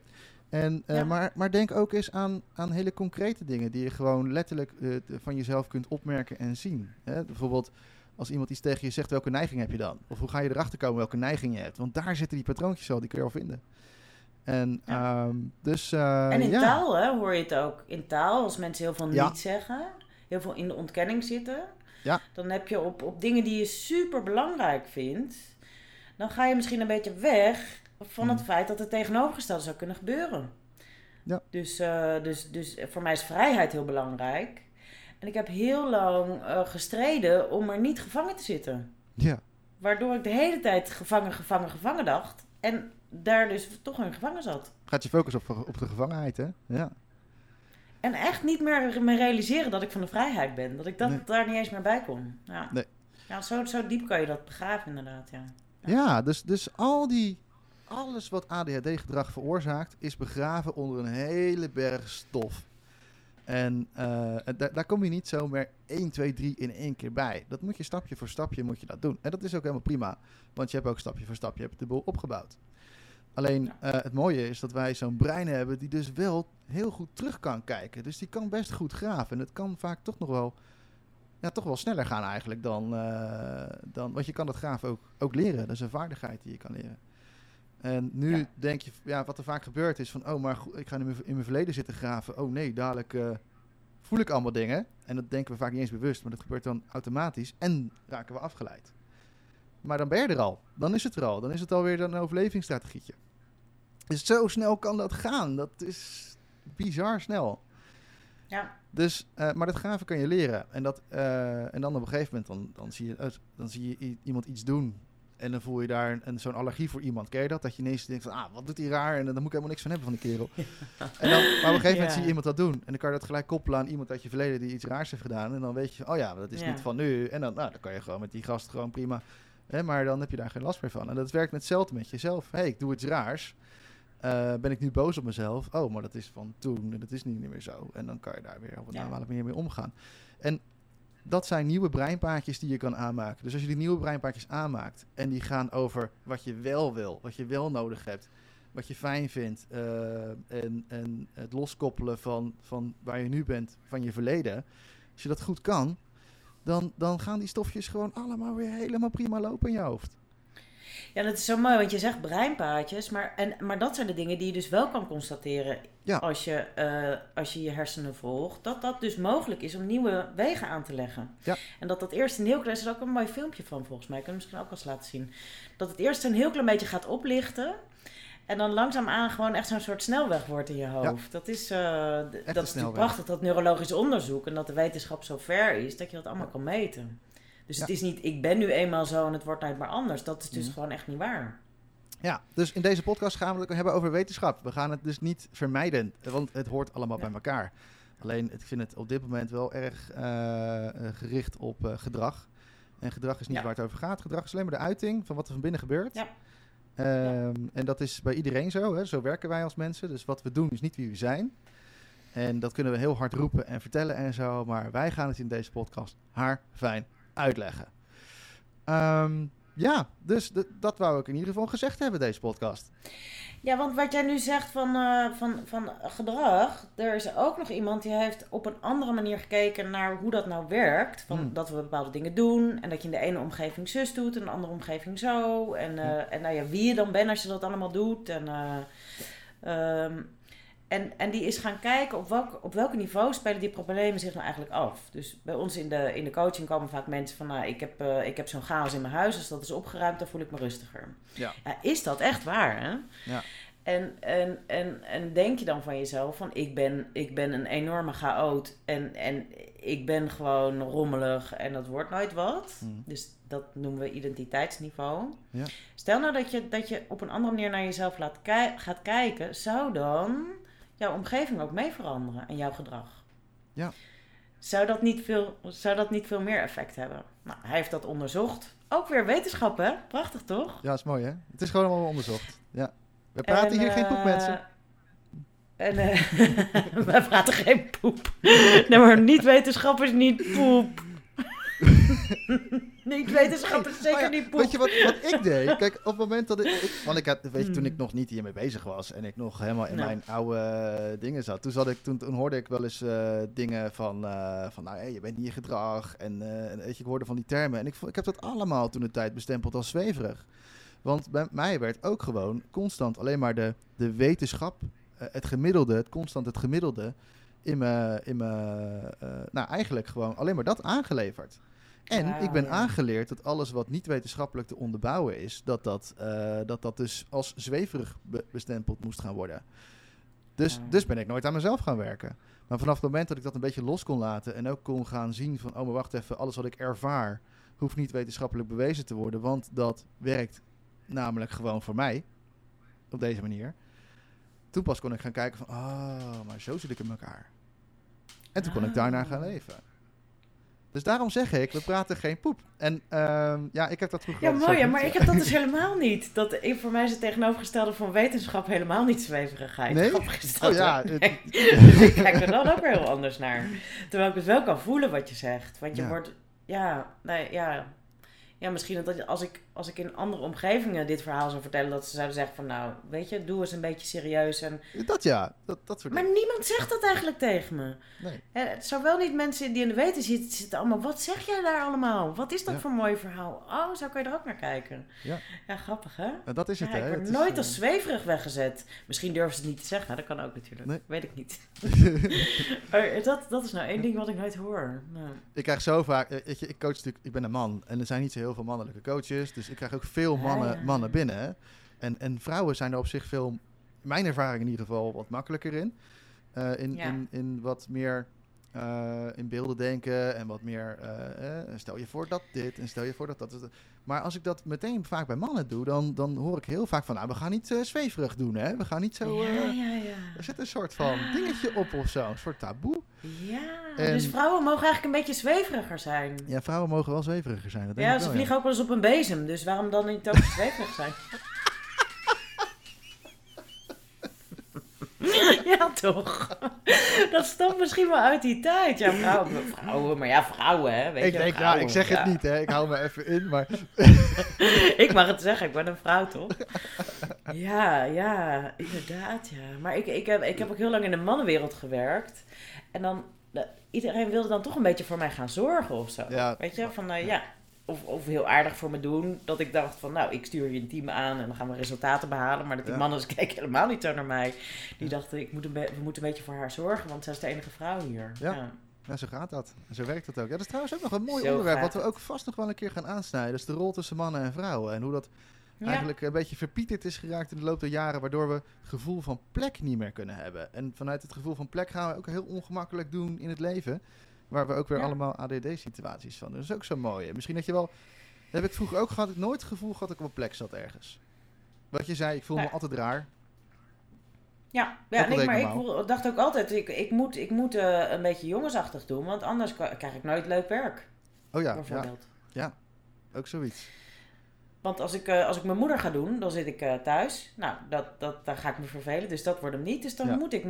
En, Ja. maar, maar denk ook eens aan, aan hele concrete dingen die je gewoon letterlijk uh, van jezelf kunt opmerken en zien. Hè? Bijvoorbeeld als iemand iets tegen je zegt, welke neiging heb je dan? Of hoe ga je erachter komen welke neiging je hebt? Want daar zitten die patroontjes al, die kun je al vinden. En, Ja. um, dus, uh, en in ja. taal hè, hoor je het ook. In taal, als mensen heel veel Ja. niet zeggen, heel veel in de ontkenning zitten, Ja. dan heb je op, op dingen die je super belangrijk vindt, dan ga je misschien een beetje weg van het Hmm. feit dat het tegenovergestelde zou kunnen gebeuren. Ja. Dus, eh, dus, dus voor mij is vrijheid heel belangrijk. En ik heb heel lang eh, gestreden om er niet gevangen te zitten. Ja. Waardoor ik de hele tijd gevangen, gevangen, gevangen dacht. En daar dus toch in gevangen zat. Gaat je focus op, op de gevangenheid, hè? Ja. En echt niet meer me realiseren dat ik van de vrijheid ben. Dat ik dat, Nee. daar niet eens meer bij kon. Ja, Nee. ja zo, zo diep kan je dat begraven inderdaad, ja. Ja, dus, dus al die, alles wat ADHD-gedrag veroorzaakt, is begraven onder een hele berg stof. En eh, daar, daar kom je niet zomaar 1, 2, 3 in één keer bij. Dat moet je stapje voor stapje moet je dat doen. En dat is ook helemaal prima, want je hebt ook stapje voor stapje hebt de boel opgebouwd. Alleen eh, het mooie is dat wij zo'n brein hebben die dus wel heel goed terug kan kijken. Dus die kan best goed graven. En het kan vaak toch nog wel, ja, toch wel sneller gaan eigenlijk dan, eh, dan... Want je kan dat graven ook, ook leren. Dat is een vaardigheid die je kan leren. En nu Ja. denk je, ja, wat er vaak gebeurt is van... Oh, maar goed, ik ga in mijn, in mijn verleden zitten graven. Oh nee, dadelijk eh, voel ik allemaal dingen. En dat denken we vaak niet eens bewust. Maar dat gebeurt dan automatisch. En raken we afgeleid. Maar dan ben je er al. Dan is het er al. Dan is het alweer een overlevingsstrategietje. Dus zo snel kan dat gaan. Dat is bizar snel. Ja, Dus, eh, maar dat graven kan je leren. En, dat, eh, en dan op een gegeven moment dan, dan zie je, eh, dan zie je iemand iets doen. En dan voel je daar een, zo'n allergie voor iemand. Ken je dat? Dat je ineens denkt van, ah, wat doet hij raar? En dan moet ik helemaal niks van hebben van die kerel. En dan, maar op een gegeven moment Ja. zie je iemand dat doen. En dan kan je dat gelijk koppelen aan iemand uit je verleden die iets raars heeft gedaan. En dan weet je, oh ja, dat is Ja. niet van nu. En dan, nou, dan kan je gewoon met die gast gewoon prima. Hè, maar dan heb je daar geen last meer van. En dat werkt met hetzelfde met jezelf. Hé, hey, ik doe iets raars. Eh, ben ik nu boos op mezelf? Oh, maar dat is van toen en dat is niet meer zo. En dan kan je daar weer op een Ja. normale manier mee omgaan. En dat zijn nieuwe breinpaadjes die je kan aanmaken. Dus als je die nieuwe breinpaadjes aanmaakt en die gaan over wat je wel wil, wat je wel nodig hebt, wat je fijn vindt eh, en, en het loskoppelen van, van waar je nu bent, van je verleden. Als je dat goed kan, dan, dan gaan die stofjes gewoon allemaal weer helemaal prima lopen in je hoofd. Ja, dat is zo mooi, want je zegt breinpaadjes, maar, en, maar dat zijn de dingen die je dus wel kan constateren Ja. als, je, eh, als je je hersenen volgt. Dat dat dus mogelijk is om nieuwe wegen aan te leggen. Ja. En dat dat eerst een heel klein, er is ook een mooi filmpje van volgens mij, ik kan het misschien ook wel eens laten zien. Dat het eerst een heel klein beetje gaat oplichten. En dan langzaamaan gewoon echt zo'n soort snelweg wordt in je hoofd. Dat is, een dat is prachtig, dat neurologisch onderzoek en dat de wetenschap zo ver is dat je dat allemaal kan meten. Dus Ja. het is niet, ik ben nu eenmaal zo en het wordt nooit meer anders. Dat is dus Mhm. gewoon echt niet waar. Ja, dus in deze podcast gaan we het hebben over wetenschap. We gaan het dus niet vermijden, want het hoort allemaal Ja. bij elkaar. Alleen, ik vind het op dit moment wel erg eh, eh, gericht op eh, gedrag. En gedrag is niet Ja. waar het over gaat. Gedrag is alleen maar de uiting van wat er van binnen gebeurt. Ja. Ehm, En dat is bij iedereen zo. Hè? Zo werken wij als mensen. Dus wat we doen is niet wie we zijn. En dat kunnen we heel hard roepen en vertellen en zo. Maar wij gaan het in deze podcast haar fijn uitleggen. Ehm, ja, dus dat wou ik in ieder geval gezegd hebben, deze podcast. Ja, want wat jij nu zegt van, eh, van, van gedrag, er is ook nog iemand die heeft op een andere manier gekeken naar hoe dat nou werkt. Van Hmm. Dat we bepaalde dingen doen en dat je in de ene omgeving zus doet en in de andere omgeving zo. En, eh, en nou ja, wie je dan bent als je dat allemaal doet. En, eh, ehm, en, en die is gaan kijken op welk, op welk niveau spelen die problemen zich nou eigenlijk af. Dus bij ons in de, in de coaching komen vaak mensen van, nou, ik heb, eh, ik heb zo'n chaos in mijn huis, als dat is opgeruimd, dan voel ik me rustiger. Ja. Ja, is dat echt waar, hè? Ja. En, en, en, en denk je dan van jezelf van ik ben, ik ben een enorme chaot en, en ik ben gewoon rommelig en dat wordt nooit wat. Mhm. Dus dat noemen we identiteitsniveau. Ja. Stel nou dat je, dat je op een andere manier naar jezelf laat ki- gaat kijken, zou dan jouw omgeving ook mee veranderen en jouw gedrag? Ja. Zou dat niet veel, zou dat niet veel meer effect hebben? Nou, hij heeft dat onderzocht. Ook weer wetenschap, hè? Prachtig, toch? Ja, is mooi hè? Het is gewoon allemaal onderzocht. Ja. We praten En, hier geen poep, eh, mensen. En eh wij praten geen poep. Nee, maar niet wetenschap is niet poep. niet wetenschap is zeker Oh ja, niet poep. Weet je wat, wat ik deed? Kijk, op het moment dat ik... ik- want ik had, weet je, toen Hmm. ik nog niet hiermee bezig was en ik nog helemaal in Nou. mijn oude eh, dingen zat. Toen, zat ik, toen, toen hoorde ik wel eens eh, dingen van, eh, van nou, je bent niet je gedrag. En, en weet je, ik hoorde van die termen. En ik, ik heb dat allemaal toen de tijd bestempeld als zweverig. Want bij mij werd ook gewoon constant alleen maar de, de wetenschap, het gemiddelde, het constant het gemiddelde, in mijn, in mijn nou eigenlijk gewoon alleen maar dat aangeleverd. En Ja, ik ben ja. aangeleerd dat alles wat niet wetenschappelijk te onderbouwen is, dat dat, eh, dat, dat dus als zweverig be- bestempeld moest gaan worden. Dus, Ja. dus ben ik nooit aan mezelf gaan werken. Maar vanaf het moment dat ik dat een beetje los kon laten en ook kon gaan zien van, oh maar wacht even, alles wat ik ervaar, Hoeft niet wetenschappelijk bewezen te worden, want dat werkt namelijk gewoon voor mij. Op deze manier. Toen pas kon ik gaan kijken van, oh, maar zo zit ik in elkaar. En toen kon ik daarna gaan Ah. leven. Dus daarom zeg ik, we praten geen poep. En ehm, ja, ik heb dat vroeger Ja, mooi, maar ik heb dat dus helemaal niet. Dat, ik, voor mij is het tegenovergestelde van wetenschap helemaal niet zweverigheid. Nee? Oh ja, hoor. het- Nee. Dus ik kijk er dan ook weer heel anders naar. Terwijl ik het wel kan voelen wat je zegt. Want je Ja. wordt, ja, nee, ja. Ja, misschien dat als ik, als ik in andere omgevingen dit verhaal zou vertellen, dat ze zouden zeggen van nou, weet je, doe eens een beetje serieus. En... Dat ja, dat, dat soort Maar dingen. niemand zegt dat eigenlijk tegen me. Nee. Zou wel niet mensen die in de weten zitten, zitten allemaal, wat zeg jij daar allemaal? Wat is dat Ja. voor een mooi verhaal? Oh, zo kan je er ook naar kijken. Ja. Ja, grappig hè? En dat is het, Ja, hè? ik word is, nooit eh, als zweverig weggezet. Misschien durven ze het niet te zeggen. Dat kan ook natuurlijk. Nee. Weet ik niet. maar dat, dat is nou één ding wat ik nooit hoor. Nou, Ik krijg zo vaak, eh, weet je, ik coach natuurlijk, ik ben een man en er zijn niet zo heel veel mannelijke coaches, dus ik krijg ook veel mannen, mannen binnen. En, en vrouwen zijn er op zich veel, mijn ervaring in ieder geval, wat makkelijker in. Eh, in, Ja. in, in wat meer eh, in beelden denken en wat meer, eh, eh, stel je voor dat dit en stel je voor dat dat. Maar als ik dat meteen vaak bij mannen doe, dan, dan hoor ik heel vaak van, nou, we gaan niet zweverig doen, hè. We gaan niet zo... ja, ja, ja. er zit een soort van dingetje op of zo, een soort taboe. Ja, En- dus vrouwen mogen eigenlijk een beetje zweveriger zijn. Ja, vrouwen mogen wel zweveriger zijn. Dat denk Ja, ik ze vliegen ook wel eens op een bezem. Dus waarom dan niet ook zweverig zijn? ja, toch? Dat stamt misschien wel uit die tijd. Ja, vrouwen, vrouwen maar ja, vrouwen, hè. Weet ik je, denk, ja, vrouwen, ik zeg ja. het niet, hè. Ik hou me even in, maar... ik mag het zeggen, ik ben een vrouw, toch? Ja, ja, inderdaad, ja. Maar ik, ik, heb, ik heb ook heel lang in de mannenwereld gewerkt. En dan, de- iedereen wilde dan toch een beetje voor mij gaan zorgen of zo. Ja. Weet je, van nou ja, of, of heel aardig voor me doen. Dat ik dacht van, nou, ik stuur je een team aan en dan gaan we resultaten behalen. Maar dat die Ja. mannen, keken helemaal niet zo naar mij. Die dachten, ik moet een we moeten een beetje voor haar zorgen, want zij is de enige vrouw hier. Ja. Ja, zo gaat dat. En zo werkt dat ook. Ja, dat is trouwens ook nog een mooi Zo onderwerp... wat we ook vast nog wel een keer gaan aansnijden. Dat is de rol tussen mannen en vrouwen. En hoe dat eigenlijk een beetje verpieterd is geraakt in de loop der jaren... waardoor we het gevoel van plek niet meer kunnen hebben. En vanuit het gevoel van plek gaan we ook heel ongemakkelijk doen in het leven... waar we ook weer Ja. allemaal ADD-situaties van doen. Dat is ook zo mooi. Misschien dat je wel... Dat heb ik vroeger ook gehad. Ik nooit het gevoel gehad dat ik op een plek zat ergens. Wat je zei, ik voel me altijd raar. Ja, ja nee, maar ik voel- dacht ook altijd, ik, ik moet, ik moet eh, een beetje jongensachtig doen, want anders krijg ik nooit leuk werk, Oh ja, ja, bijvoorbeeld. ook zoiets. Want als ik, eh, als ik mijn moeder ga doen, dan zit ik eh, thuis. Nou, dat, dat, dan ga ik me vervelen, dus dat wordt hem niet. Dus dan Ja. moet ik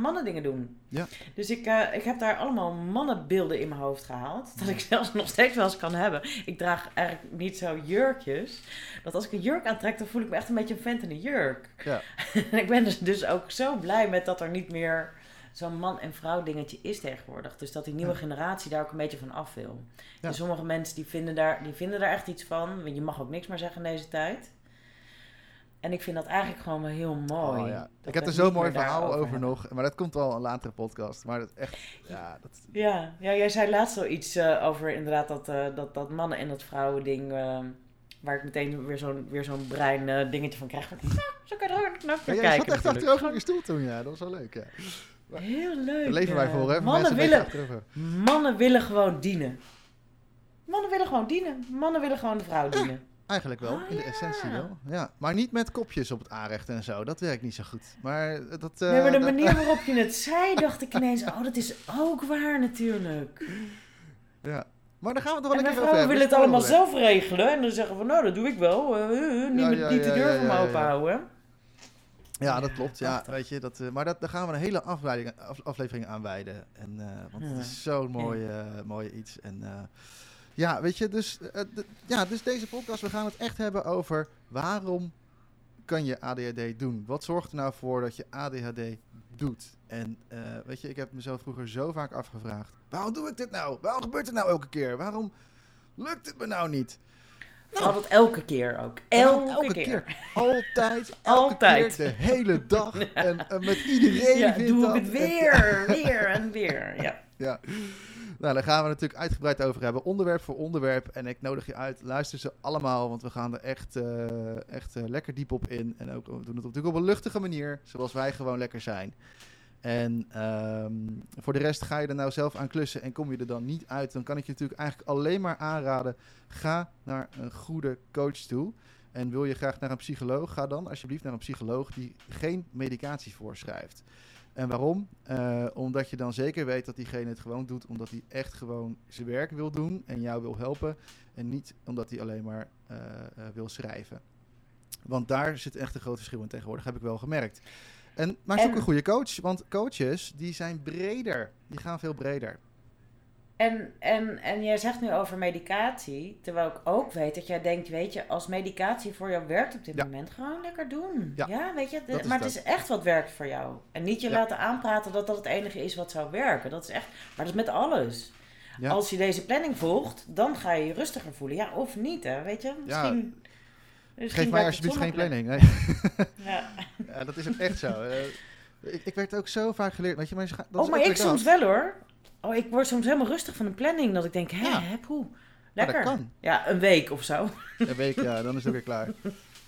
mannen dingen doen. Ja. Dus ik, eh, ik heb daar allemaal mannenbeelden in mijn hoofd gehaald. Dat ik zelfs nog steeds wel eens kan hebben. Ik draag eigenlijk niet zo jurkjes. Dat als ik een jurk aantrek, dan voel ik me echt een beetje een vent in een jurk. Ja. En ik ben dus, dus ook zo blij met dat er niet meer zo'n man- en vrouw dingetje is tegenwoordig. Dus dat die nieuwe Ja. generatie daar ook een beetje van af wil. Ja. Dus sommige mensen die vinden, daar, die vinden daar echt iets van. Want je mag ook niks meer zeggen in deze tijd. En ik vind dat eigenlijk gewoon wel heel mooi. Oh, ja. Ik heb er zo'n mooi verhaal over hebben. nog. Maar dat komt wel een latere podcast. Maar dat echt, ja, dat, Ja, ja, jij zei laatst al iets eh, over inderdaad dat, eh, dat, dat mannen en dat vrouwen ding... eh, waar ik meteen weer zo'n, weer zo'n brein dingetje van krijg. Van, ah, zo kan je er ook naar Ja, kijken zat echt achterover op je stoel toen, ja. Dat was wel leuk, ja. Heel leuk. Daar leven wij ja. voor, hè. Mannen willen, mannen willen gewoon dienen. Mannen willen gewoon dienen. Mannen willen gewoon de vrouw dienen. Eigenlijk wel, Ah, in de ja. essentie wel. Ja, maar niet met kopjes op het aanrecht en zo. Dat werkt niet zo goed. Maar eh, dat... eh, nee, maar de dat- manier waarop je het zei, dacht ik ineens... Oh, dat is ook waar natuurlijk. ja. Maar daar gaan we het er wel En een keer over vrouwen hebben. willen het allemaal zelf regelen. En dan zeggen we, nou, dat doe ik wel. Eh, eh, niet, Ja, met- ja, niet de deur voor me ja, ja. dat klopt. Ja, weet je, dat, eh, maar dat, daar gaan we een hele afleiding, af- aflevering aan wijden. En, eh, want het is zo'n mooi, eh, mooi iets. En ja, weet je, dus, ja, dus deze podcast, we gaan het echt hebben over waarom kan je ADHD doen? Wat zorgt er nou voor dat je ADHD doet? En weet je, ik heb mezelf vroeger zo vaak afgevraagd, waarom doe ik dit nou? Waarom gebeurt het nou elke keer? Waarom lukt het me nou niet? Vooral dat elke keer ook. Elke, keer. Altijd, elke Altijd. keer, de hele dag. En, en met iedereen Ja, doe dat. ik het weer, weer en weer. Ja. Ja. Nou, daar gaan we natuurlijk uitgebreid over hebben. Onderwerp voor onderwerp. En ik nodig je uit. Luister ze allemaal. Want we gaan er echt, eh, echt eh, lekker diep op in. En ook, we doen het natuurlijk op een luchtige manier. Zoals wij gewoon lekker zijn. En ehm, voor de rest ga je er nou zelf aan klussen en kom je er dan niet uit, dan kan ik je natuurlijk eigenlijk alleen maar aanraden: ga naar een goede coach toe. En wil je graag naar een psycholoog, ga dan alsjeblieft naar een psycholoog die geen medicatie voorschrijft. En waarom? Uh, omdat je dan zeker weet dat diegene het gewoon doet omdat hij echt gewoon zijn werk wil doen en jou wil helpen. En niet omdat hij alleen maar uh, uh, wil schrijven. Want daar zit echt een groot verschil in tegenwoordig, heb ik wel gemerkt. En, maar zoek En- een goede coach, want coaches die zijn breder. Die gaan veel breder. En, en, en jij zegt nu over medicatie, terwijl ik ook weet dat jij denkt, weet je, als medicatie voor jou werkt op dit Ja. moment, gewoon lekker doen. Ja, Ja, weet je, de- maar het het is echt wat werkt voor jou. En niet je Ja. laten aanpraten dat dat het enige is wat zou werken. Dat is echt, maar dat is met alles. Als je deze planning volgt, dan ga je je rustiger voelen. Ja, of niet, hè, weet je. Misschien, Geef mij alsjeblieft geen planning. Nee. Ja. Ja, dat is ook echt zo. Eh, ik, ik werd ook zo vaak geleerd. Weet je, maar, dat Oh, maar ik soms wel hoor. Oh, ik word soms helemaal rustig van een planning. Dat ik denk, hè, Ja. hè, poeh. Maar Lekker. dat kan. Ja, een week of zo. Een week, ja, dan is het ook weer klaar.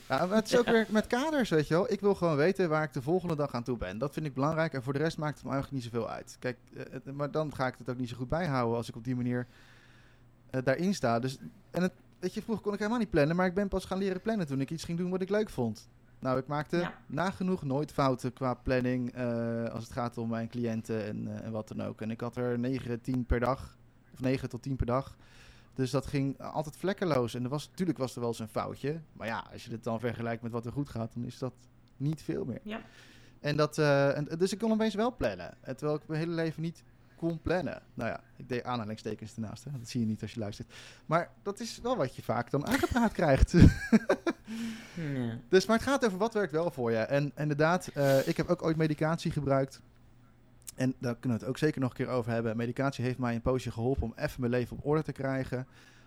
Ja, maar het is ook weer met kaders, weet je wel. Ik wil gewoon weten waar ik de volgende dag aan toe ben. Dat vind ik belangrijk. En voor de rest maakt het me eigenlijk niet zoveel uit. Kijk, eh, maar dan ga ik het ook niet zo goed bijhouden als ik op die manier eh, daarin sta. Dus, en het, weet je, vroeger kon ik helemaal niet plannen. Maar ik ben pas gaan leren plannen toen ik iets ging doen wat ik leuk vond. Nou, ik maakte Ja. nagenoeg nooit fouten qua planning eh, als het gaat om mijn cliënten en, eh, en wat dan ook. En ik had er 9, 10 per dag. Of 9 tot 10 per dag. Dus dat ging altijd vlekkeloos. En er was, natuurlijk was er wel eens een foutje. Maar ja, als je het dan vergelijkt met wat er goed gaat, dan is dat niet veel meer. Ja. En dat, eh, en, dus ik kon opeens wel plannen. En terwijl ik mijn hele leven niet kon plannen. Nou ja, ik deed aanhalingstekens ernaast. Hè. Dat zie je niet als je luistert. Maar dat is wel wat je vaak dan aangepraat krijgt. Dus, maar het gaat over wat werkt wel voor je. En inderdaad, eh, ik heb ook ooit medicatie gebruikt. En daar kunnen we het ook zeker nog een keer over hebben. Medicatie heeft mij een poosje geholpen om even mijn leven op orde te krijgen.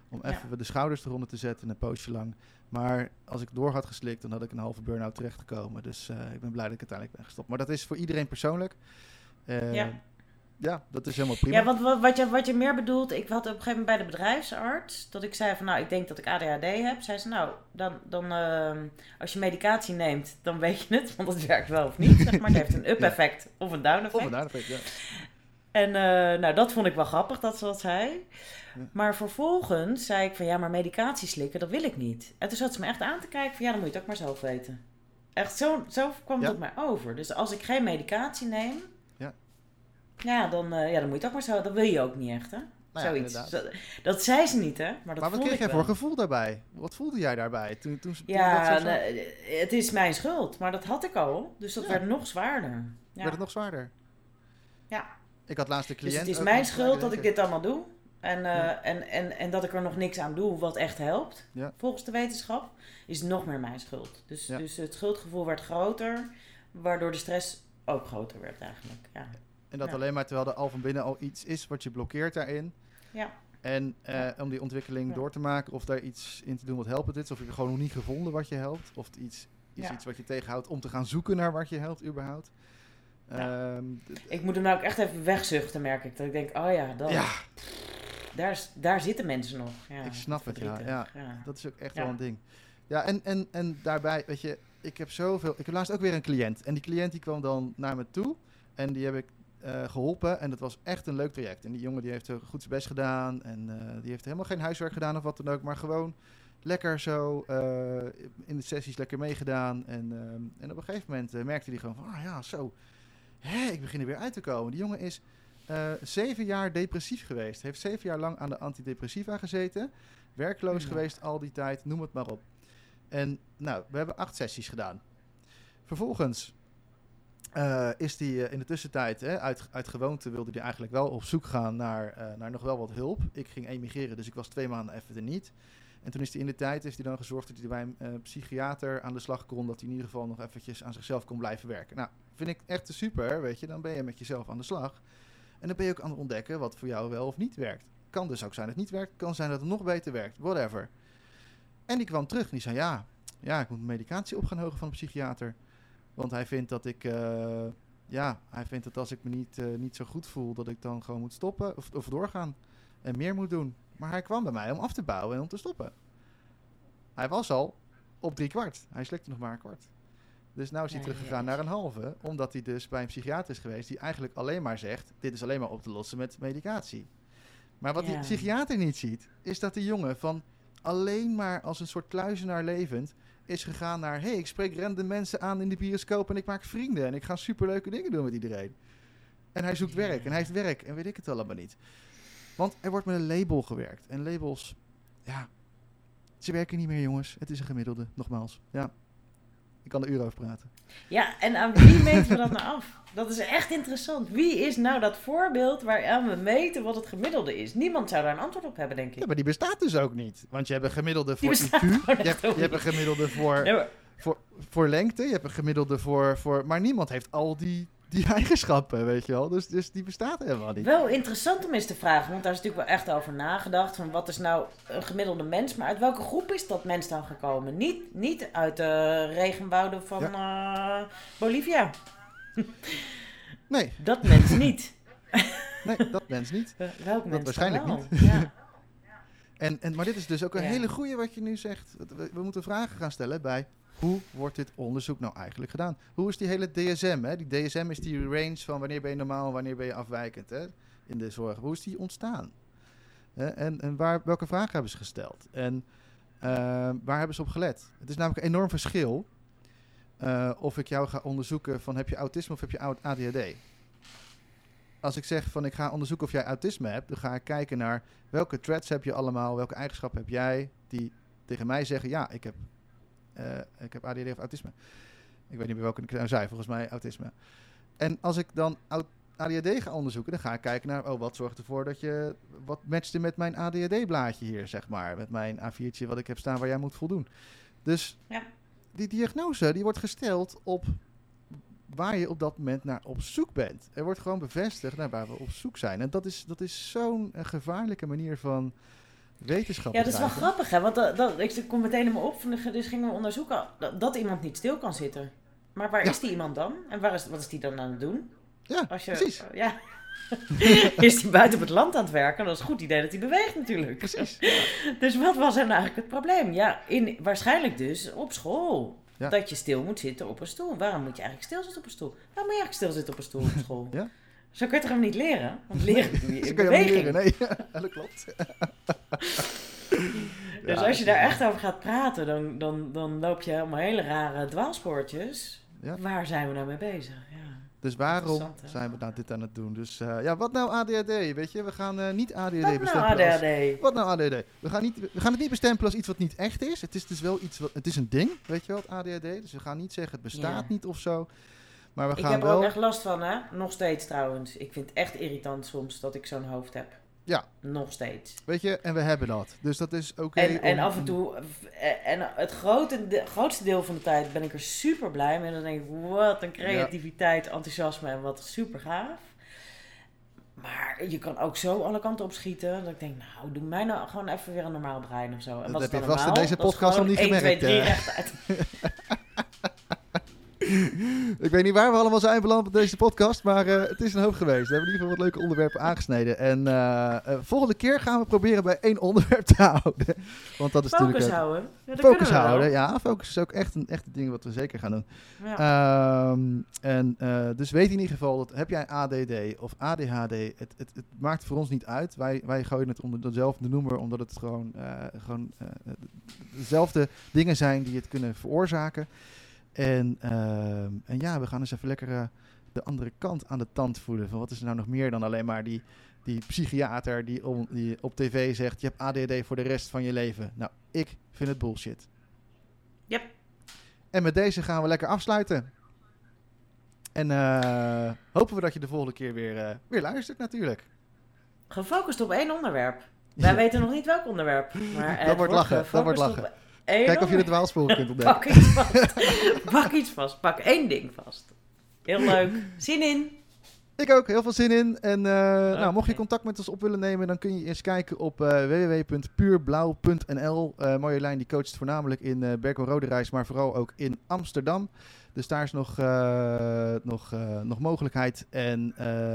Om Ja. even de schouders eronder te zetten, een poosje lang. Maar als ik door had geslikt, dan had ik een halve burn-out terechtgekomen. Dus eh, ik ben blij dat ik uiteindelijk ben gestopt. Maar dat is voor iedereen persoonlijk. Eh, Ja. Ja, dat is helemaal prima. Ja, want wat, wat, je, wat je meer bedoelt, ik had op een gegeven moment bij de bedrijfsarts, dat ik zei van nou, ik denk dat ik ADHD heb. Zei ze nou, dan, dan ehm, als je medicatie neemt, dan weet je het, want het werkt wel of niet. Zeg maar. Het heeft een up Ja. effect of een down Of een aardig, ja. En eh, nou, dat vond ik wel grappig dat ze dat zei. Ja. Maar vervolgens zei ik van ja, maar medicatie slikken, dat wil ik niet. En toen zat ze me echt aan te kijken van ja, dan moet je het ook maar zelf weten. Echt zo, zo kwam het Ja. op mij over. Dus als ik geen medicatie neem, Ja. ja, dan, eh, ja, dan moet je het ook maar zo. Dat wil je ook niet echt, hè? Nou ja, Zoiets. Dat, dat zei ze niet, hè? Maar dat Maar wat kreeg jij voor gevoel daarbij? Wat voelde jij daarbij? Toen, toen, toen Ja, dat zo nee, het is mijn schuld, maar dat had ik al. Dus dat Ja. werd nog zwaarder. Ja. werd het nog zwaarder. Ja. Ik had laatst de Dus het is mijn schuld dat ik dit allemaal doe. En, eh, Ja. en, en, en dat ik er nog niks aan doe wat echt helpt. Ja. Volgens de wetenschap. Is nog meer mijn schuld. Dus, Ja. dus het schuldgevoel werd groter. Waardoor de stress ook groter werd eigenlijk. Ja. En dat Ja. alleen maar terwijl er al van binnen al iets is wat je blokkeert daarin. Ja. En eh, Ja. om die ontwikkeling Ja. door te maken of daar iets in te doen wat helpend is. Of heb je gewoon nog niet gevonden wat je helpt. Of het iets is iets wat je tegenhoudt om te gaan zoeken naar wat je helpt überhaupt. D- Ik moet hem nou ook echt even wegzuchten, merk ik. Dat ik denk, oh ja, dan, ja, daar, daar zitten mensen nog. Ja, Ik snap het, ja, dat is ook echt wel een ding. Ja, en, en, en daarbij, weet je, ik heb zoveel... Ik heb laatst ook weer een cliënt. En die cliënt die kwam dan naar me toe. En die heb ik eh, geholpen. En dat was echt een leuk traject. En die jongen die heeft goed zijn best gedaan. En eh, die heeft helemaal geen huiswerk gedaan of wat dan ook. Maar gewoon lekker zo eh, in de sessies lekker meegedaan. En, en op een gegeven moment merkte hij gewoon van... Ah ja, zo. Hè, ik begin er weer uit te komen. Die jongen is zeven jaar depressief geweest. Heeft zeven jaar lang aan de antidepressiva gezeten. Werkloos Ja. geweest al die tijd. Noem het maar op. En nou, we hebben acht sessies gedaan. Vervolgens eh, is hij in de tussentijd, hè, uit, uit gewoonte wilde hij eigenlijk wel op zoek gaan naar, eh, naar nog wel wat hulp. Ik ging emigreren, dus ik was twee maanden even er niet. En toen is hij in de tijd heeft hij dan gezorgd dat hij bij een eh, psychiater aan de slag kon. Dat hij in ieder geval nog eventjes aan zichzelf kon blijven werken. Nou, vind ik echt super, weet je. Dan ben je met jezelf aan de slag. En dan ben je ook aan het ontdekken wat voor jou wel of niet werkt. Kan dus ook zijn dat het niet werkt. Kan zijn dat het nog beter werkt. Whatever. En die kwam terug en die zei, ja, ja ik moet medicatie op gaan hogen van een psychiater. Want hij vindt dat ik, eh, ja, hij vindt dat als ik me niet, eh, niet zo goed voel, dat ik dan gewoon moet stoppen of, of doorgaan en meer moet doen. Maar hij kwam bij mij om af te bouwen en om te stoppen. Hij was al op drie kwart. Hij slikte nog maar een kwart. Dus nou is hij teruggegaan ja. naar een halve. Omdat hij dus bij een psychiater is geweest die eigenlijk alleen maar zegt... dit is alleen maar op te lossen met medicatie. Maar wat die psychiater niet ziet... is dat die jongen van alleen maar als een soort kluizenaar levend... is gegaan naar... hey, ik spreek random mensen aan in de bioscoop... en ik maak vrienden en ik ga superleuke dingen doen met iedereen. En hij zoekt werk en hij heeft werk en weet ik het allemaal niet. Want er wordt met een label gewerkt. En labels, ja, ze werken niet meer jongens. Het is een gemiddelde, nogmaals. Ja, ik kan er uren over praten. Ja, en aan wie meten we dat nou af? Dat is echt interessant. Wie is nou dat voorbeeld waaraan we meten wat het gemiddelde is? Niemand zou daar een antwoord op hebben, denk ik. Ja, maar die bestaat dus ook niet. Want je hebt een gemiddelde voor IQ, je hebt, je hebt een gemiddelde voor, Nee, maar- voor, voor lengte, je hebt een gemiddelde voor, voor... Maar niemand heeft al die, die eigenschappen, weet je wel. Dus, dus die bestaat helemaal niet. Wel interessant om eens te vragen, want daar is natuurlijk wel echt over nagedacht. Van wat is nou een gemiddelde mens, maar uit welke groep is dat mens dan gekomen? Niet, niet uit de regenwouden van eh, Bolivia. Nee, Dat mens niet. nee, dat mens niet. Welk mens dan waarschijnlijk wel? niet. Ja. En, en, maar dit is dus ook een Ja. hele goeie wat je nu zegt. We, we moeten vragen gaan stellen bij hoe wordt dit onderzoek nou eigenlijk gedaan? Hoe is die hele DSM? Hè? Die DSM is die range van wanneer ben je normaal en wanneer ben je afwijkend hè? in de zorg. Hoe is die ontstaan? En, en waar, welke vragen hebben ze gesteld? En eh, waar hebben ze op gelet? Het is namelijk een enorm verschil eh, of ik jou ga onderzoeken van heb je autisme of heb je ADHD. Als ik zeg van ik ga onderzoeken of jij autisme hebt, dan ga ik kijken naar welke traits heb je allemaal, welke eigenschappen heb jij die tegen mij zeggen ja, ik heb, ik heb ADHD of autisme. Ik weet niet meer welke ik nou zei, volgens mij autisme. En als ik dan ADHD ga onderzoeken, dan ga ik kijken naar oh, wat zorgt ervoor dat je wat matchte met mijn ADHD-blaadje hier, zeg maar, met mijn A4'tje wat ik heb staan waar jij moet voldoen. Dus Ja. die diagnose die wordt gesteld op waar je op dat moment naar op zoek bent. Er wordt gewoon bevestigd naar waar we op zoek zijn. En dat is, dat is zo'n eh, gevaarlijke manier van wetenschap. Ja, dat is wel grappig, hè? Want dat, dat, ik kom meteen in me op, dus gingen we onderzoeken dat, dat iemand niet stil kan zitten. Maar waar Ja. is die iemand dan? En waar is, wat is die dan aan het doen? Ja, Als je, precies. Ja. is die buiten op het land aan het werken? Dat is een goed idee dat hij beweegt natuurlijk. Precies. Dus wat was er nou eigenlijk het probleem? Ja, in, waarschijnlijk dus op school. Ja. Dat je stil moet zitten op een stoel. Waarom moet je eigenlijk stil zitten op een stoel? Waarom moet je eigenlijk stil zitten op een stoel op school? Ja. Zo kun je het hem niet leren? Want leren doe je in kun je beweging. leren. Nee, dat klopt. Dus Ja, als je daar echt over gaat praten, dan, dan, dan loop je helemaal hele rare dwaalspoortjes. Ja. Waar zijn we nou mee bezig? Ja. Dus waarom zijn we nou dit aan het doen? Dus eh, ja, wat nou ADHD? Weet je, we gaan eh, niet ADHD Wat nou bestempelen als-? Wat nou ADHD? We gaan, niet, we gaan het niet bestempelen als iets wat niet echt is. Het is dus wel iets wat. Het is een ding, weet je wel, het ADHD. Dus we gaan niet zeggen het bestaat niet of zo. Maar we Ik gaan heb er wel. ook echt last van, hè? Nog steeds trouwens. Ik vind het echt irritant soms dat ik zo'n hoofd heb. Ja. Nog steeds. Weet je, en we hebben dat. Dus dat is oké. En, en om- af en toe, eh, en het grote, de, grootste deel van de tijd ben ik er super blij mee. En dan denk ik, wat een creativiteit, enthousiasme en wat super gaaf. Maar je kan ook zo alle kanten op schieten. Dat ik denk, nou, doe mij nou gewoon even weer een normaal brein of zo. En Dat heb je vast in deze podcast nog niet 1, 2, gemerkt, 3 eh. rechtuit. Ik weet niet waar we allemaal zijn beland met deze podcast, maar eh, het is een hoop geweest. We hebben in ieder geval wat leuke onderwerpen aangesneden. En eh, eh, volgende keer gaan we proberen bij één onderwerp te houden. Want dat is Focus natuurlijk... houden. Ja, Focus houden, ja. Focus is ook echt een, echt een ding wat we zeker gaan doen. Ja. Ehm, en dus weet in ieder geval dat heb jij ADD of ADHD, het, het, het maakt voor ons niet uit. Wij, wij gooien het onder dezelfde noemer, omdat het gewoon, gewoon dezelfde dingen zijn die het kunnen veroorzaken. En, ehm, en ja, we gaan eens even lekker eh, de andere kant aan de tand voelen. Van wat is er nou nog meer dan alleen maar die, die psychiater die, om, die op tv zegt: je hebt ADD voor de rest van je leven. Nou, ik vind het bullshit. Yep. En met deze gaan we lekker afsluiten. En eh, hopen we dat je de volgende keer weer, eh, weer luistert natuurlijk. Gefocust op één onderwerp. Wij Ja. weten nog niet welk onderwerp. Maar Dat wordt lachen, dat wordt op Kijk of je de onderwerp. dwaalsporen kunt ontdekken. Pak iets vast. Pak iets vast. Pak één ding vast. Heel leuk. Zin in. Ik ook, heel veel zin in. En eh, nou, mocht je contact met ons op willen nemen, dan kun je eens kijken op eh www.puurblauw.nl. Eh Marjolein die coacht voornamelijk in eh Berkel Rode Reis, maar vooral ook in Amsterdam. Dus daar is nog, nog, nog mogelijkheid. En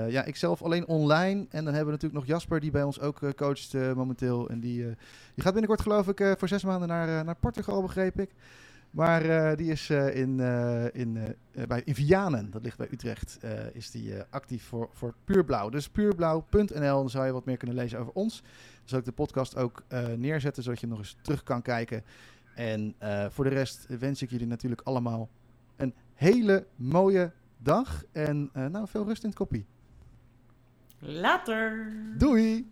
ja, ik zelf alleen online. En dan hebben we natuurlijk nog Jasper, die bij ons ook coacht momenteel. En die, die gaat binnenkort geloof ik voor zes maanden naar, naar Portugal, begreep ik. Maar eh, die is eh, in, eh, in, bij, in Vianen, dat ligt bij Utrecht, is die actief voor, voor Puurblauw. Dus puurblauw.nl, dan zou je wat meer kunnen lezen over ons. Dan zal ik de podcast ook neerzetten, zodat je nog eens terug kan kijken. En voor de rest wens ik jullie natuurlijk allemaal een hele mooie dag. En nou, veel rust in het koppie. Later. Doei!